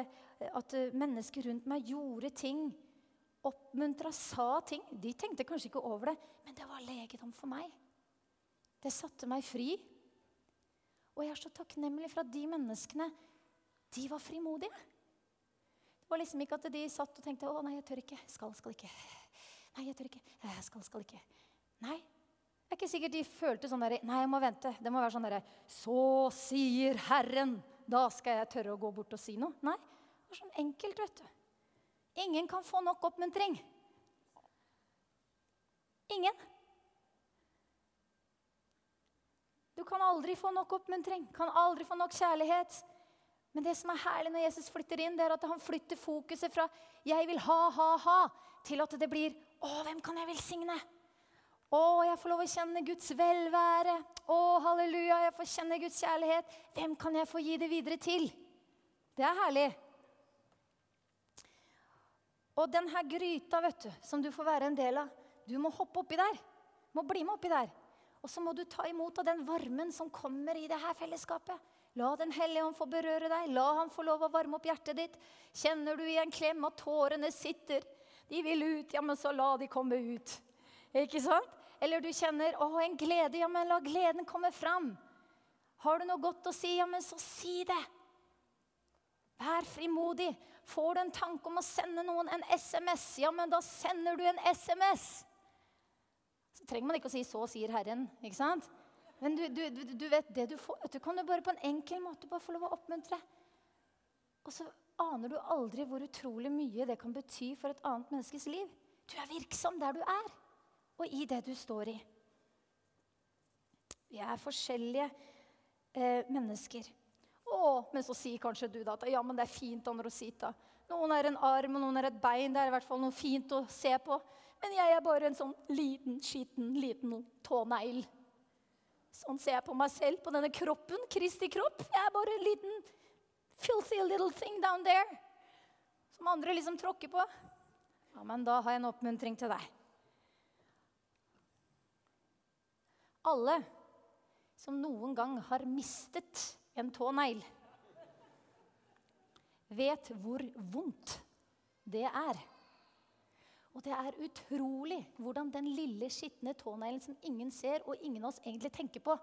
at mennesker rundt meg gjorde ting, oppmuntra, sa ting. De tenkte kanskje ikke over det, men det var legedom for meg. Det satte meg fri. Og jeg er så takknemlig for at de menneskene de var frimodige. Det var liksom ikke at de satt og tenkte 'Å, nei, jeg tør ikke. Skal, skal ikke.' Nei, jeg tør ikke. Jeg skal, skal ikke. Nei, det er ikke sikkert de følte sånn der, Nei, jeg må vente. Det må være sånn derre Så sier Herren. Da skal jeg tørre å gå bort og si noe. Nei, det var sånn enkelt, vet du. Ingen kan få nok oppmuntring. Ingen. Du kan aldri få nok oppmuntring, kan aldri få nok kjærlighet. Men det som er herlig når Jesus flytter inn, det er at han flytter fokuset fra 'jeg vil ha, ha, ha' til at det blir 'Å, hvem kan jeg velsigne?' Å, jeg får lov å kjenne Guds velvære. Å, halleluja, jeg får kjenne Guds kjærlighet. Hvem kan jeg få gi det videre til? Det er herlig. Og denne gryta vet du, som du får være en del av, du må hoppe oppi der. Du må bli med oppi der. Og så må du ta imot av den varmen som kommer i det her fellesskapet. La Den hellige ånd få berøre deg. La han få lov å varme opp hjertet ditt. Kjenner du i en klem at tårene sitter? De vil ut. Ja, men så la de komme ut. Ikke sant? Eller du kjenner å, en glede. Ja, men la gleden komme fram. Har du noe godt å si, ja, men så si det. Vær frimodig. Får du en tanke om å sende noen en SMS, ja, men da sender du en SMS. Så trenger man ikke å si 'så sier Herren'. ikke sant? Men du, du, du vet det du får. Du kan jo bare på en enkel måte bare få lov å oppmuntre. Og så aner du aldri hvor utrolig mye det kan bety for et annet menneskes liv. Du er virksom der du er, og i det du står i. Vi er forskjellige eh, mennesker. Å, men så sier kanskje du da at ja, men det er fint Anne Rosita. Noen er en arm, og noen er et bein. Det er i hvert fall noe fint å se på. Men jeg er bare en sånn liten, skitten, liten tånegl. Sånn ser jeg på meg selv, på denne kroppen. Kristi kropp. Jeg er bare en liten filthy little thing down there. Som andre liksom tråkker på. Ja, men da har jeg en oppmuntring til deg. Alle som noen gang har mistet en tånegl, vet hvor vondt det er. Og det er utrolig hvordan den lille, skitne tåneglen som ingen ser, og ingen av oss egentlig tenker på,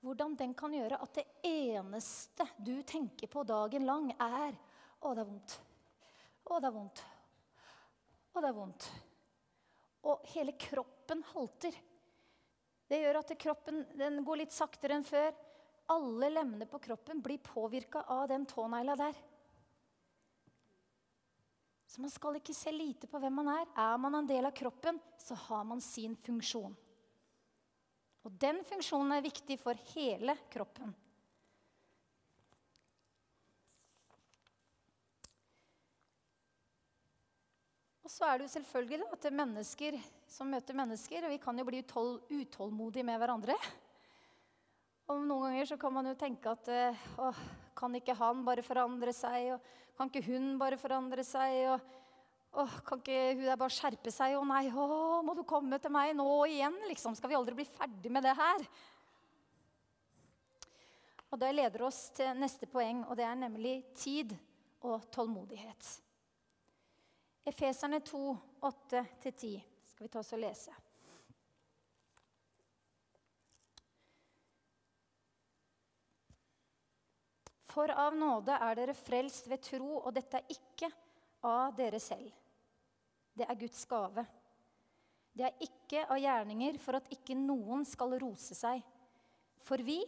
hvordan den kan gjøre at det eneste du tenker på dagen lang, er Å, det er vondt. Å, det er vondt. Å, det er vondt. Og hele kroppen halter. Det gjør at kroppen går litt saktere enn før. Alle lemmene på kroppen blir påvirka av den tånegla der. Så man skal ikke se lite på hvem man er. Er man en del av kroppen, så har man sin funksjon. Og den funksjonen er viktig for hele kroppen. Og så er det jo selvfølgelig at det er mennesker som møter mennesker, og vi kan jo bli utål utålmodige med hverandre. Og noen ganger så kan man jo tenke at eh, å, kan ikke han bare forandre seg? Og kan ikke hun bare forandre seg? Og å, kan ikke hun der bare skjerpe seg? Å nei, å, må du komme til meg nå igjen? Liksom, skal vi aldri bli ferdig med det her? Og Det leder oss til neste poeng, og det er nemlig tid og tålmodighet. Efeserne 2, 8-10 skal vi ta oss og lese. For av nåde er dere frelst ved tro, og dette er ikke av dere selv. Det er Guds gave. Det er ikke av gjerninger for at ikke noen skal rose seg. For vi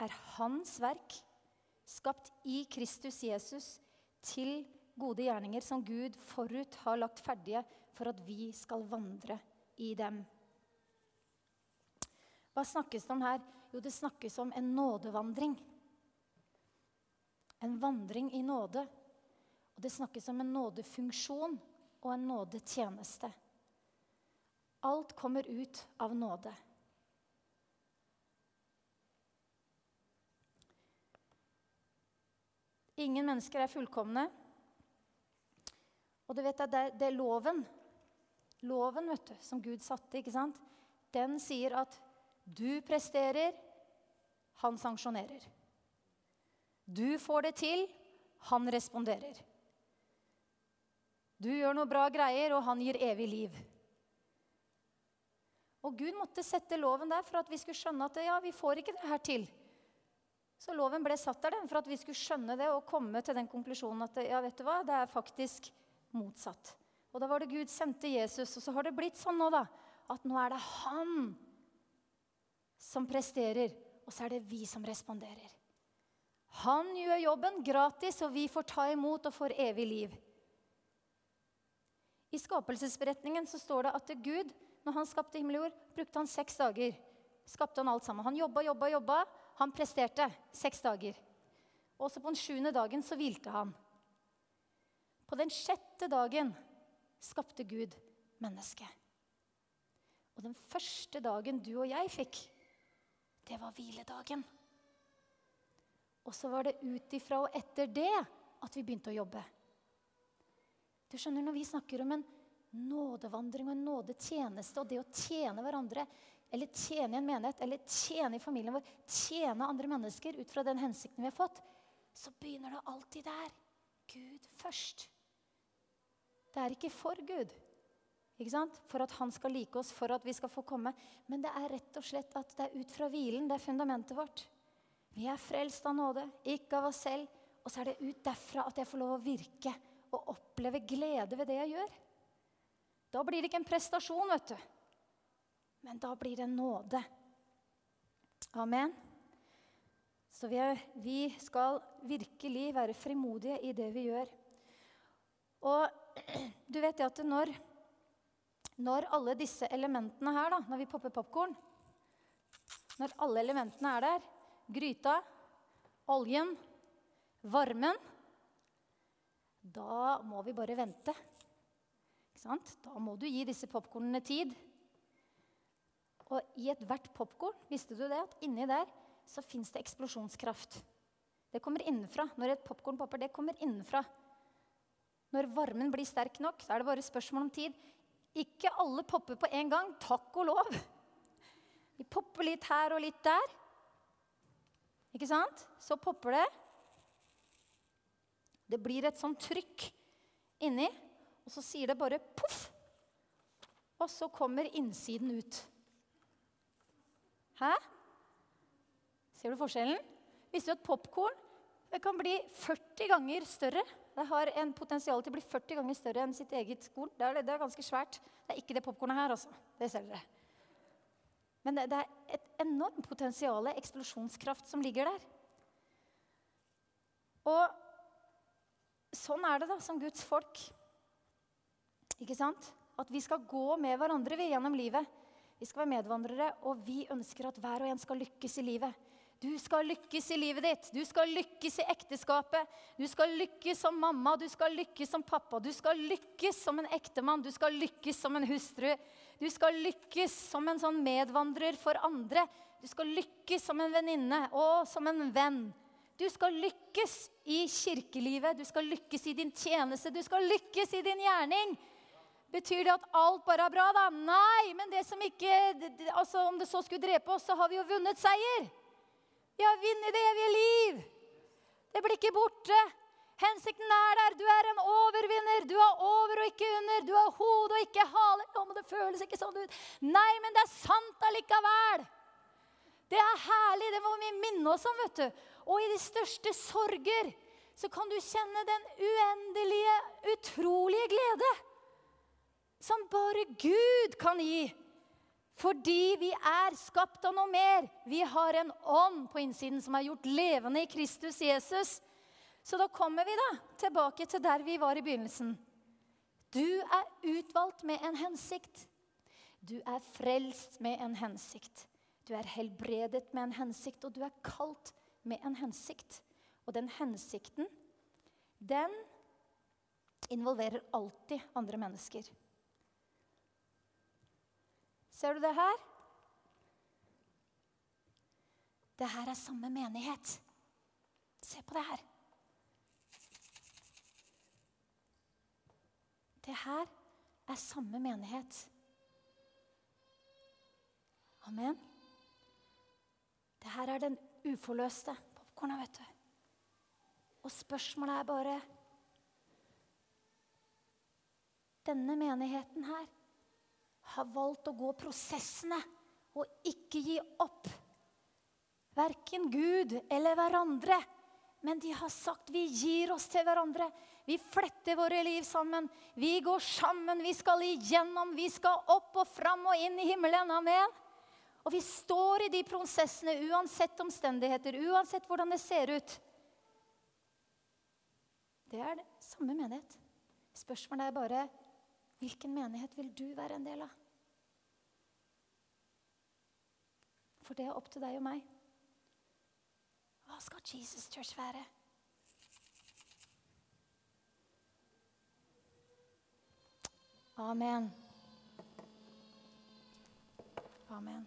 er Hans verk, skapt i Kristus Jesus til gode gjerninger som Gud forut har lagt ferdige for at vi skal vandre i dem. Hva snakkes det om her? Jo, det snakkes om en nådevandring. En vandring i nåde. Og det snakkes om en nådefunksjon og en nådetjeneste. Alt kommer ut av nåde. Ingen mennesker er fullkomne. Og du vet at det, det er loven Loven vet du, som Gud satte, ikke sant? den sier at du presterer, han sanksjonerer. Du får det til, han responderer. Du gjør noe bra greier, og han gir evig liv. Og Gud måtte sette loven der for at vi skulle skjønne at ja, vi får ikke det her til. Så loven ble satt der for at vi skulle skjønne det og komme til den konklusjonen at ja, vet du hva, det er faktisk motsatt. Og da var det Gud sendte Jesus, og så har det blitt sånn nå, da. At nå er det han som presterer, og så er det vi som responderer. Han gjør jobben gratis, og vi får ta imot og får evig liv. I skapelsesberetningen så står det at Gud, når han skapte himmel og jord, brukte han seks dager. Skapte Han alt sammen. Han jobba, jobba, jobba. Han presterte seks dager. Også på den sjuende dagen så hvilte han. På den sjette dagen skapte Gud mennesket. Og den første dagen du og jeg fikk, det var hviledagen. Og så var det ut ifra og etter det at vi begynte å jobbe. Du skjønner, Når vi snakker om en nådevandring og en nådetjeneste og det å tjene hverandre eller tjene i en menighet eller tjene i familien vår, tjene andre mennesker ut fra den hensikten vi har fått, så begynner det alltid der. Gud først. Det er ikke for Gud. Ikke sant? For at han skal like oss, for at vi skal få komme. Men det er rett og slett at det er ut fra hvilen. Det er fundamentet vårt. Vi er frelst av nåde, ikke av oss selv. Og så er det ut derfra at jeg får lov å virke og oppleve glede ved det jeg gjør. Da blir det ikke en prestasjon, vet du. Men da blir det nåde. Amen. Så vi, er, vi skal virkelig være frimodige i det vi gjør. Og du vet at når, når alle disse elementene her, da, når vi popper popkorn Når alle elementene er der gryta, oljen, varmen Da må vi bare vente. Ikke sant? Da må du gi disse popkornene tid. Og i ethvert popkorn, visste du det, at inni der så fins det eksplosjonskraft. Det kommer innenfra. Når et popkorn popper, det kommer innenfra. Når varmen blir sterk nok, så er det bare spørsmål om tid. Ikke alle popper på en gang. Takk og lov. Vi popper litt her og litt der. Ikke sant? Så popper det. Det blir et sånt trykk inni, og så sier det bare poff. Og så kommer innsiden ut. Hæ? Ser du forskjellen? Visste du at popkorn kan bli 40 ganger større? Det har en potensial til å bli 40 ganger større enn sitt eget korn. Det er, det er ganske svært. Det er ikke det popkornet her, altså. Det ser dere. Men det, det er et enormt potensial, eksplosjonskraft, som ligger der. Og sånn er det da som Guds folk. Ikke sant? At vi skal gå med hverandre vi gjennom livet. Vi skal være medvandrere, og vi ønsker at hver og en skal lykkes i livet. Du skal lykkes i livet ditt. Du skal lykkes i ekteskapet. Du skal lykkes som mamma, du skal lykkes som pappa. Du skal lykkes som en ektemann, du skal lykkes som en hustru. Du skal lykkes som en sånn medvandrer for andre. Du skal lykkes som en venninne og som en venn. Du skal lykkes i kirkelivet, du skal lykkes i din tjeneste, du skal lykkes i din gjerning. Betyr det at alt bare er bra, da? Nei, men det som ikke, altså om det så skulle drepe oss, så har vi jo vunnet seier. Vi har vunnet det evige liv. Det blir ikke borte. Hensikten er der. Du er en overvinner. Du er over og ikke under. Du har hode og ikke hale. Nå må det føles ikke sånn ut. Nei, men det er sant allikevel. Det er herlig. Det må vi minne oss om. vet du. Og i de største sorger så kan du kjenne den uendelige, utrolige glede som bare Gud kan gi. Fordi vi er skapt av noe mer. Vi har en ånd på innsiden som er gjort levende i Kristus Jesus. Så da kommer vi da tilbake til der vi var i begynnelsen. Du er utvalgt med en hensikt. Du er frelst med en hensikt. Du er helbredet med en hensikt, og du er kalt med en hensikt. Og den hensikten, den involverer alltid andre mennesker. Ser du det her? Det her er samme menighet. Se på det her. Det her er samme menighet. Amen. Det her er den uforløste popkorna, vet du. Og spørsmålet er bare Denne menigheten her har valgt å gå prosessene og ikke gi opp. Verken Gud eller hverandre. Men de har sagt vi gir oss til hverandre. Vi fletter våre liv sammen. Vi går sammen. Vi skal igjennom. Vi skal opp og fram og inn i himmelen. Amen. Og vi står i de prosessene uansett omstendigheter, uansett hvordan det ser ut. Det er det samme menighet. Spørsmålet er bare hvilken menighet vil du være en del av? For det er opp til deg og meg. Hva skal Jesus Church være? Amen. Amen.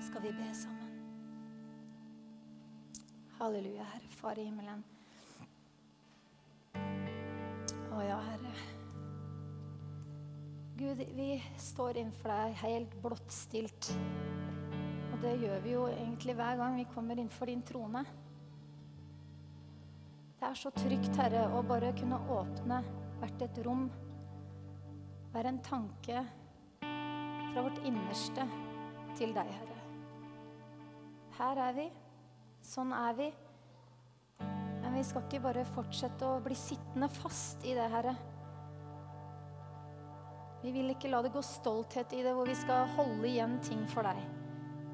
Skal vi be sammen? Halleluja, Herre, Far i himmelen. Å ja, Herre. Gud, vi står innenfor deg helt blottstilt. Og det gjør vi jo egentlig hver gang vi kommer innenfor din trone. Det er så trygt, Herre, å bare kunne åpne hvert et rom. Være en tanke fra vårt innerste til deg, Herre. Her er vi. Sånn er vi. Men vi skal ikke bare fortsette å bli sittende fast i det, Herre. Vi vil ikke la det gå stolthet i det, hvor vi skal holde igjen ting for deg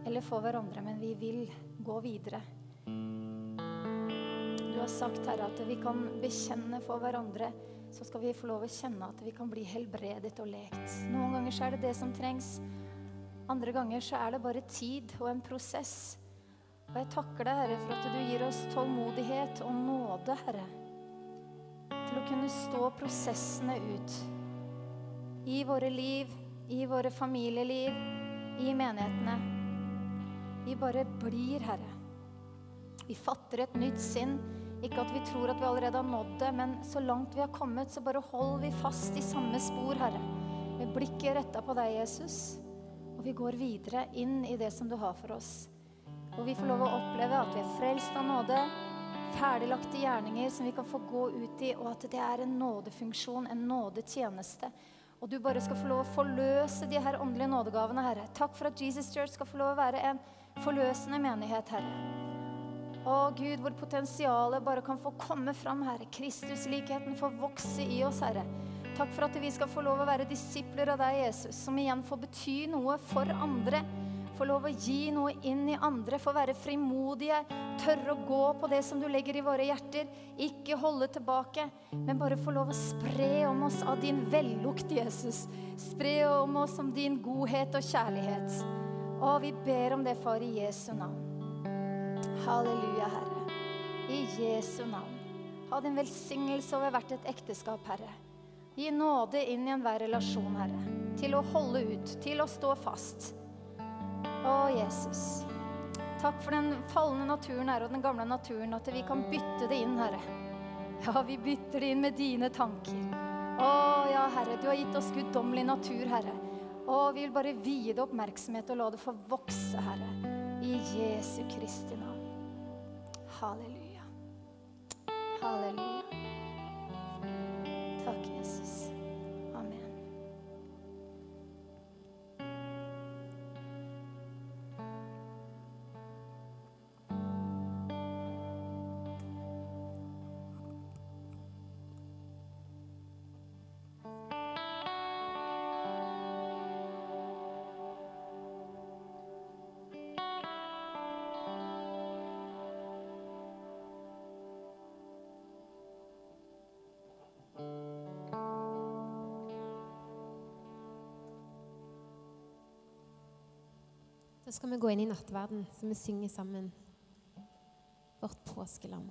eller for hverandre, men vi vil gå videre. Du har sagt, Herre, at vi kan bekjenne for hverandre. Så skal vi få lov å kjenne at vi kan bli helbredet og lekt. Noen ganger så er det det som trengs. Andre ganger så er det bare tid og en prosess. Og jeg takker deg, Herre, for at du gir oss tålmodighet og nåde, Herre. Til å kunne stå prosessene ut. I våre liv, i våre familieliv, i menighetene. Vi bare blir, Herre. Vi fatter et nytt sinn. Ikke at vi tror at vi allerede har nådd det, men så langt vi har kommet, så bare holder vi fast i samme spor, Herre. Med blikket retta på deg, Jesus. Og vi går videre inn i det som du har for oss. Og vi får lov å oppleve at vi er frelst av nåde, ferdiglagte gjerninger som vi kan få gå ut i, og at det er en nådefunksjon, en nådetjeneste. Og du bare skal få lov å forløse de her åndelige nådegavene, Herre. Takk for at Jesus Church skal få lov å være en forløsende menighet, Herre. Å Gud, hvor potensialet bare kan få komme fram, Herre. Kristuslikheten får vokse i oss, Herre. Takk for at vi skal få lov å være disipler av deg, Jesus, som igjen får bety noe for andre. Få lov å gi noe inn i andre, få være frimodige, tørre å gå på det som du legger i våre hjerter. Ikke holde tilbake, men bare få lov å spre om oss av din vellukt, Jesus. Spre om oss om din godhet og kjærlighet. Og vi ber om det, far, i Jesu navn. Halleluja, Herre. I Jesu navn. Ha din velsignelse over hvert et ekteskap, Herre. Gi nåde inn i enhver relasjon, Herre. Til å holde ut, til å stå fast. Å, Jesus. Takk for den falne naturen her og den gamle naturen, at vi kan bytte det inn, Herre. Ja, vi bytter det inn med dine tanker. Å ja, Herre, du har gitt oss guddommelig natur, Herre. Å, vi vil bare vie det oppmerksomhet og la det få vokse, Herre. I Jesu Kristi navn. Halleluja. Halleluja. Da skal vi gå inn i nattverden, så vi synger sammen vårt påskelam.